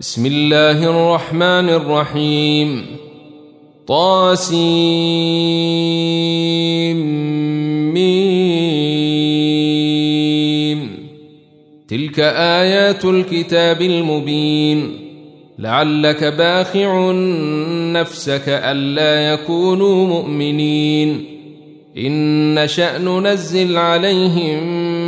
بسم الله الرحمن الرحيم. طاسيم. تلك آيات الكتاب المبين. لعلك باخع نفسك ألا يكونوا مؤمنين. إن شأن ننزل عليهم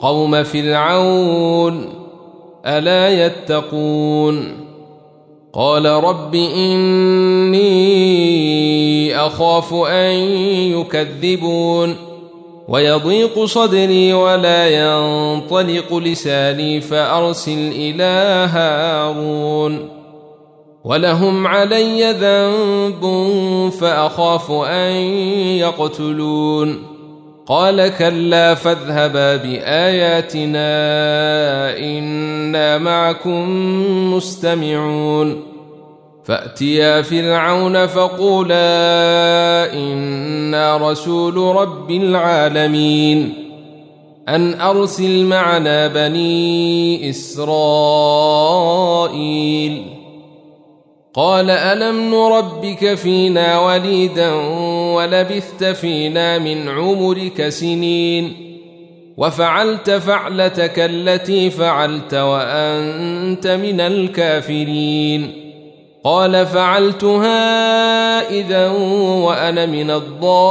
قوم فرعون ألا يتقون؟ قال رب إني أخاف أن يكذبون ويضيق صدري ولا ينطلق لساني فأرسل إلى هارون. ولهم علي ذنب فأخاف أن يقتلون. قال كلا فاذهبا بآياتنا إنا معكم مستمعون. فأتيا فرعون فقولا أنا رسول رب العالمين. أن أرسل معنا بني إسرائيل. قال ألم نربك فينا وليدا ولبثت فينا من عمرك سنين وفعلت فعلتك التي فعلت وأنت من الكافرين قال فعلتها إذا وأنا من الضالين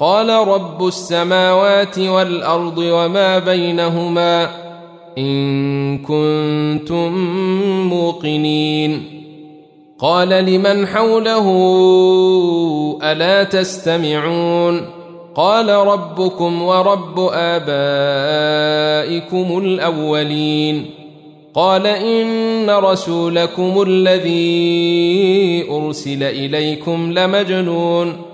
قال رب السماوات والأرض وما بينهما إن كنتم موقنين. قال لمن حوله ألا تستمعون؟ قال ربكم ورب آبائكم الأولين. قال إن رسولكم الذي أرسل إليكم لمجنون.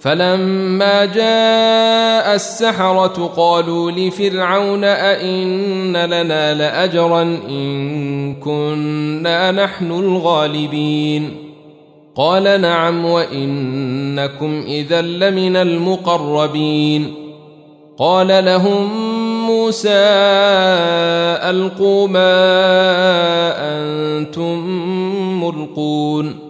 فلما جاء السحرة قالوا لفرعون أئن لنا لأجرا إن كنا نحن الغالبين قال نعم وإنكم إذا لمن المقربين قال لهم موسى ألقوا ما أنتم ملقون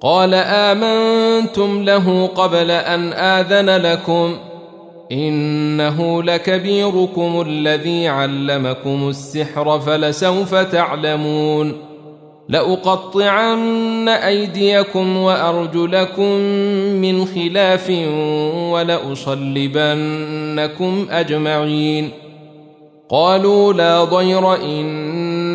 قال آمنتم له قبل أن آذن لكم إنه لكبيركم الذي علمكم السحر فلسوف تعلمون لأقطعن أيديكم وأرجلكم من خلاف ولأصلبنكم أجمعين قالوا لا ضير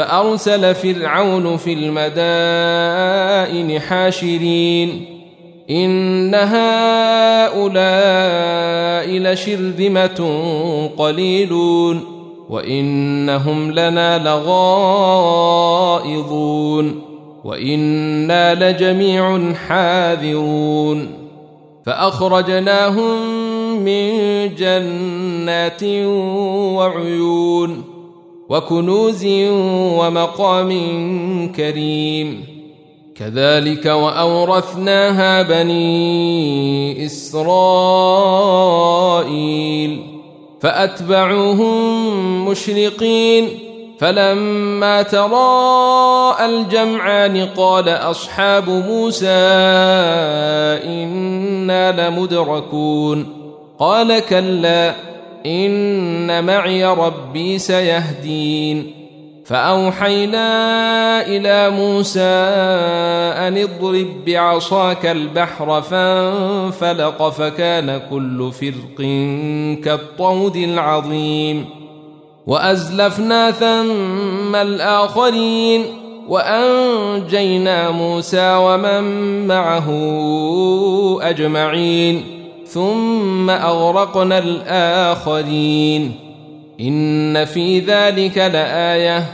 فأرسل فرعون في المدائن حاشرين. إن هؤلاء لشرذمة قليلون وإنهم لنا لغائظون وإنا لجميع حاذرون. فأخرجناهم من جنات وعيون. وكنوز ومقام كريم. كذلك وأورثناها بني إسرائيل. فأتبعوهم مشرقين. فلما تراءى الجمعان قال أصحاب موسى إنا لمدركون. قال كلا إن معي ربي سيهدين. فأوحينا إلى موسى أن اضرب بعصاك البحر فانفلق فكان كل فرق كالطود العظيم. وأزلفنا ثم الآخرين. وأنجينا موسى ومن معه أجمعين. ثم أغرقنا الآخرين. إن في ذلك لآية.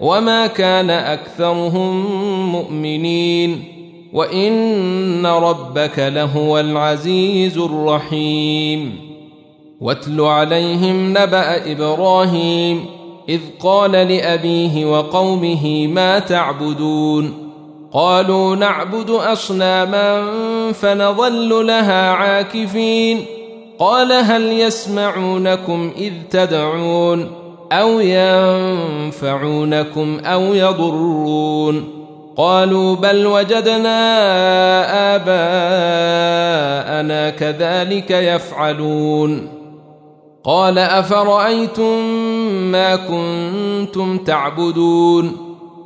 وما كان أكثرهم مؤمنين. وإن ربك لهو العزيز الرحيم. واتل عليهم نبأ إبراهيم إذ قال لأبيه وقومه ما تعبدون. قالوا نعبد أصناما فنظل لها عاكفين. قال هل يسمعونكم إذ تدعون أو ينفعونكم أو يضرون؟ قالوا بل وجدنا آباءنا كذلك يفعلون. قال أفرأيتم ما كنتم تعبدون؟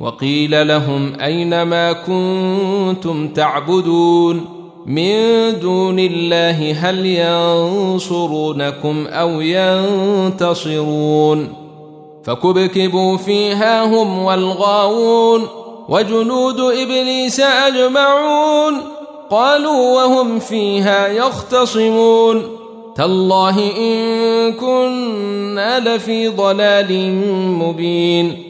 وقيل لهم أين ما كنتم تعبدون من دون الله هل ينصرونكم أو ينتصرون فكبكبوا فيها هم والغاوون وجنود إبليس أجمعون قالوا وهم فيها يختصمون تالله إن كنا لفي ضلال مبين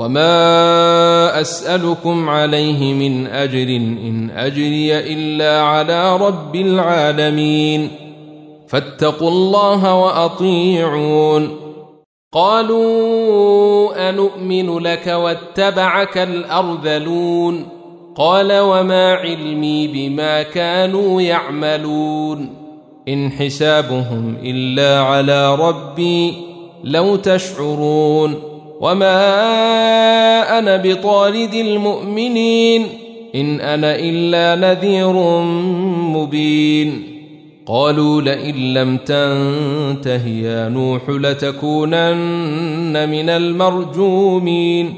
وما أسألكم عليه من أجر إن أجري إلا على رب العالمين فاتقوا الله وأطيعون قالوا أنؤمن لك واتبعك الأرذلون قال وما علمي بما كانوا يعملون إن حسابهم إلا على ربي لو تشعرون وما أنا بطارد المؤمنين إن أنا إلا نذير مبين قالوا لئن لم تنته يا نوح لتكونن من المرجومين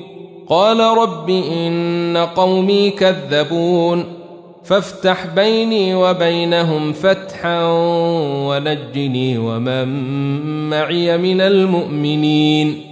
قال رب إن قومي كذبون فافتح بيني وبينهم فتحا ونجني ومن معي من المؤمنين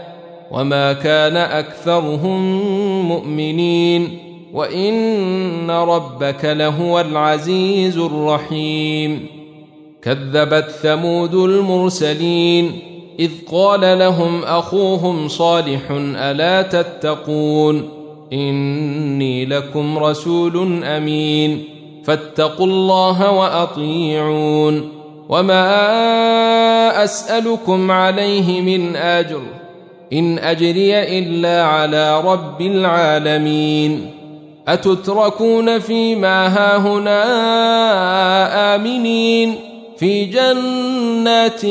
وما كان أكثرهم مؤمنين وإن ربك لهو العزيز الرحيم كذبت ثمود المرسلين إذ قال لهم أخوهم صالح ألا تتقون إني لكم رسول أمين فاتقوا الله وأطيعون وما أسألكم عليه من أجر إن أجري إلا على رب العالمين. أتتركون فيما هاهنا آمنين في جنات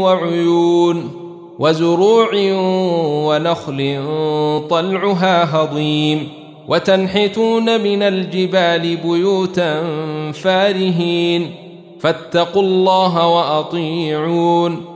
وعيون وزروع ونخل طلعها هضيم. وتنحتون من الجبال بيوتا فارهين. فاتقوا الله وأطيعون.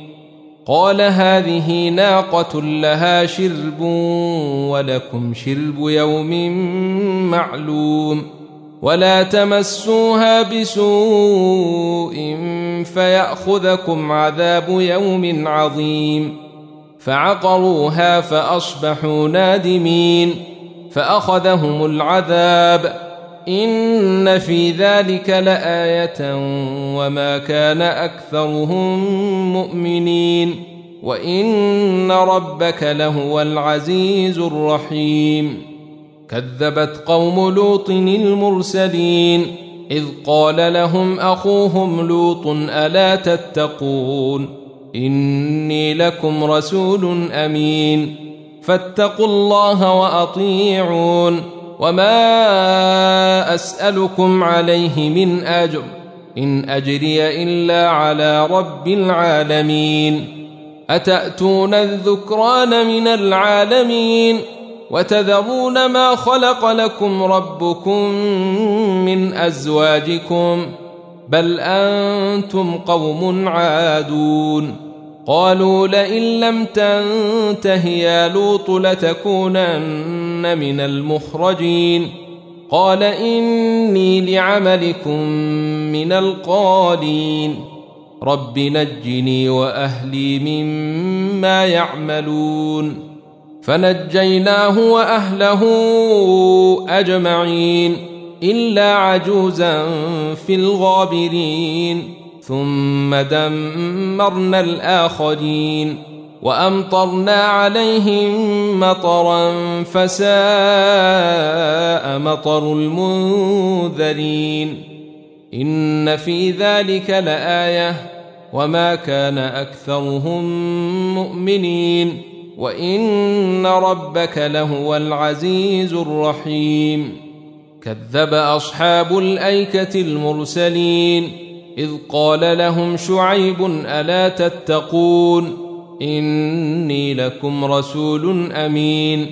قال هذه ناقة لها شرب ولكم شرب يوم معلوم ولا تمسوها بسوء فيأخذكم عذاب يوم عظيم فعقروها فأصبحوا نادمين فأخذهم العذاب إن في ذلك لآية وما كان أكثرهم مؤمنين وإن ربك لهو العزيز الرحيم كذبت قوم لوط المرسلين إذ قال لهم أخوهم لوط ألا تتقون إني لكم رسول أمين فاتقوا الله وأطيعون وما أسألكم عليه من أجر إن أجري إلا على رب العالمين أتأتون الذكران من العالمين وتذرون ما خلق لكم ربكم من أزواجكم بل أنتم قوم عادون قالوا لئن لم تنته يا لوط لتكونن من المخرجين قال إني لعملكم من القالين رب نجني وأهلي مما يعملون فنجيناه وأهله أجمعين إلا عجوزا في الغابرين ثم دمرنا الآخرين وأمطرنا عليهم مطرا فساء مطر المنذرين. إن في ذلك لآية. وما كان أكثرهم مؤمنين. وإن ربك لهو العزيز الرحيم. كذب أصحاب الأيكة المرسلين. إذ قال لهم شعيب ألا تتقون؟ إني لكم رسول أمين.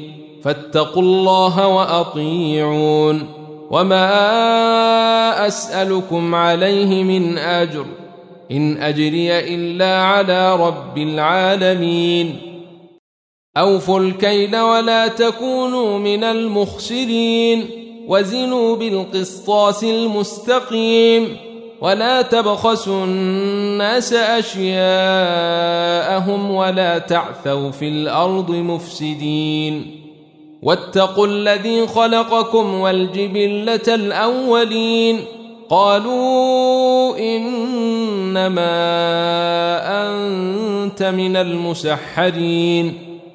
فاتقوا الله وأطيعون. وما أسألكم عليه من أجر. إن أجري إلا على رب العالمين. أوفوا الكيل ولا تكونوا من المخسرين. وزنوا بالقسطاس المستقيم. ولا تبخسوا الناس أشياءهم ولا تعثوا في الأرض مفسدين. واتقوا الذي خلقكم والجبلة الأولين. قالوا إنما أنت من المسحرين.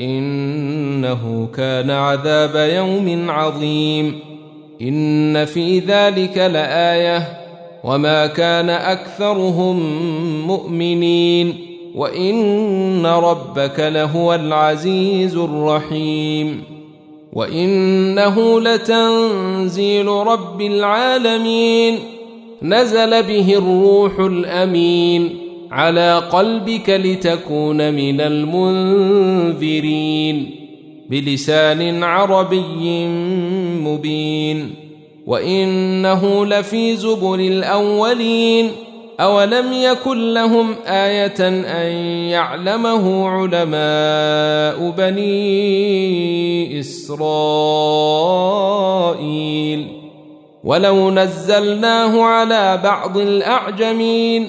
إنه كان عذاب يوم عظيم. إن في ذلك لآية. وما كان أكثرهم مؤمنين. وإن ربك لهو العزيز الرحيم. وإنه لتنزيل رب العالمين. نزل به الروح الأمين. على قلبك لتكون من المنذرين بلسان عربي مبين. وإنه لفي زبر الأولين. أولم يكن لهم آية أن يعلمه علماء بني إسرائيل. ولو نزلناه على بعض الأعجمين.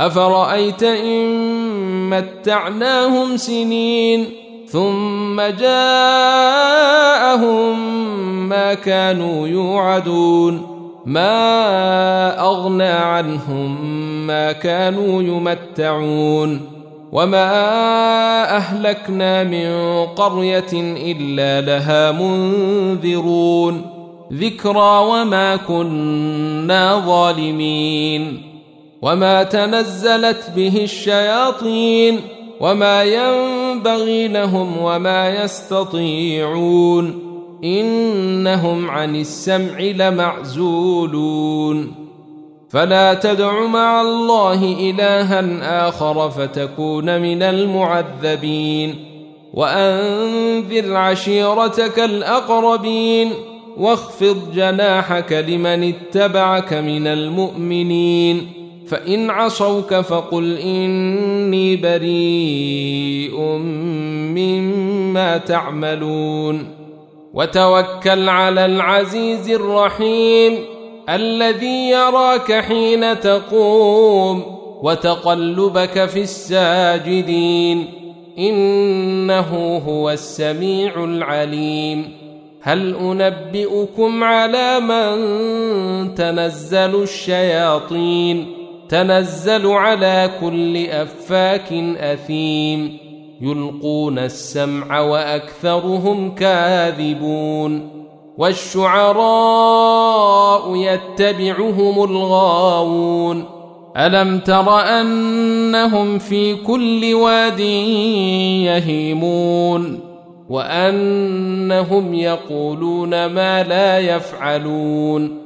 أفرأيت إن متعناهم سنين ثم جاءهم ما كانوا يوعدون ما أغنى عنهم ما كانوا يمتعون وما أهلكنا من قرية إلا لها منذرون ذكرى وما كنا ظالمين وما تنزلت به الشياطين وما ينبغي لهم وما يستطيعون إنهم عن السمع لمعزولون فلا تدع مع الله إلها آخر فتكون من المعذبين وأنذر عشيرتك الأقربين واخفض جناحك لمن اتبعك من المؤمنين فإن عصوك فقل إني بريء مما تعملون. وتوكل على العزيز الرحيم الذي يراك حين تقوم وتقلبك في الساجدين. إنه هو السميع العليم. هل أنبئكم على من تنزل الشياطين؟ تنزل على كل أفاك أثيم. يلقون السمع وأكثرهم كاذبون. والشعراء يتبعهم الغاوون. ألم تر أنهم في كل واد يهيمون؟ وأنهم يقولون ما لا يفعلون.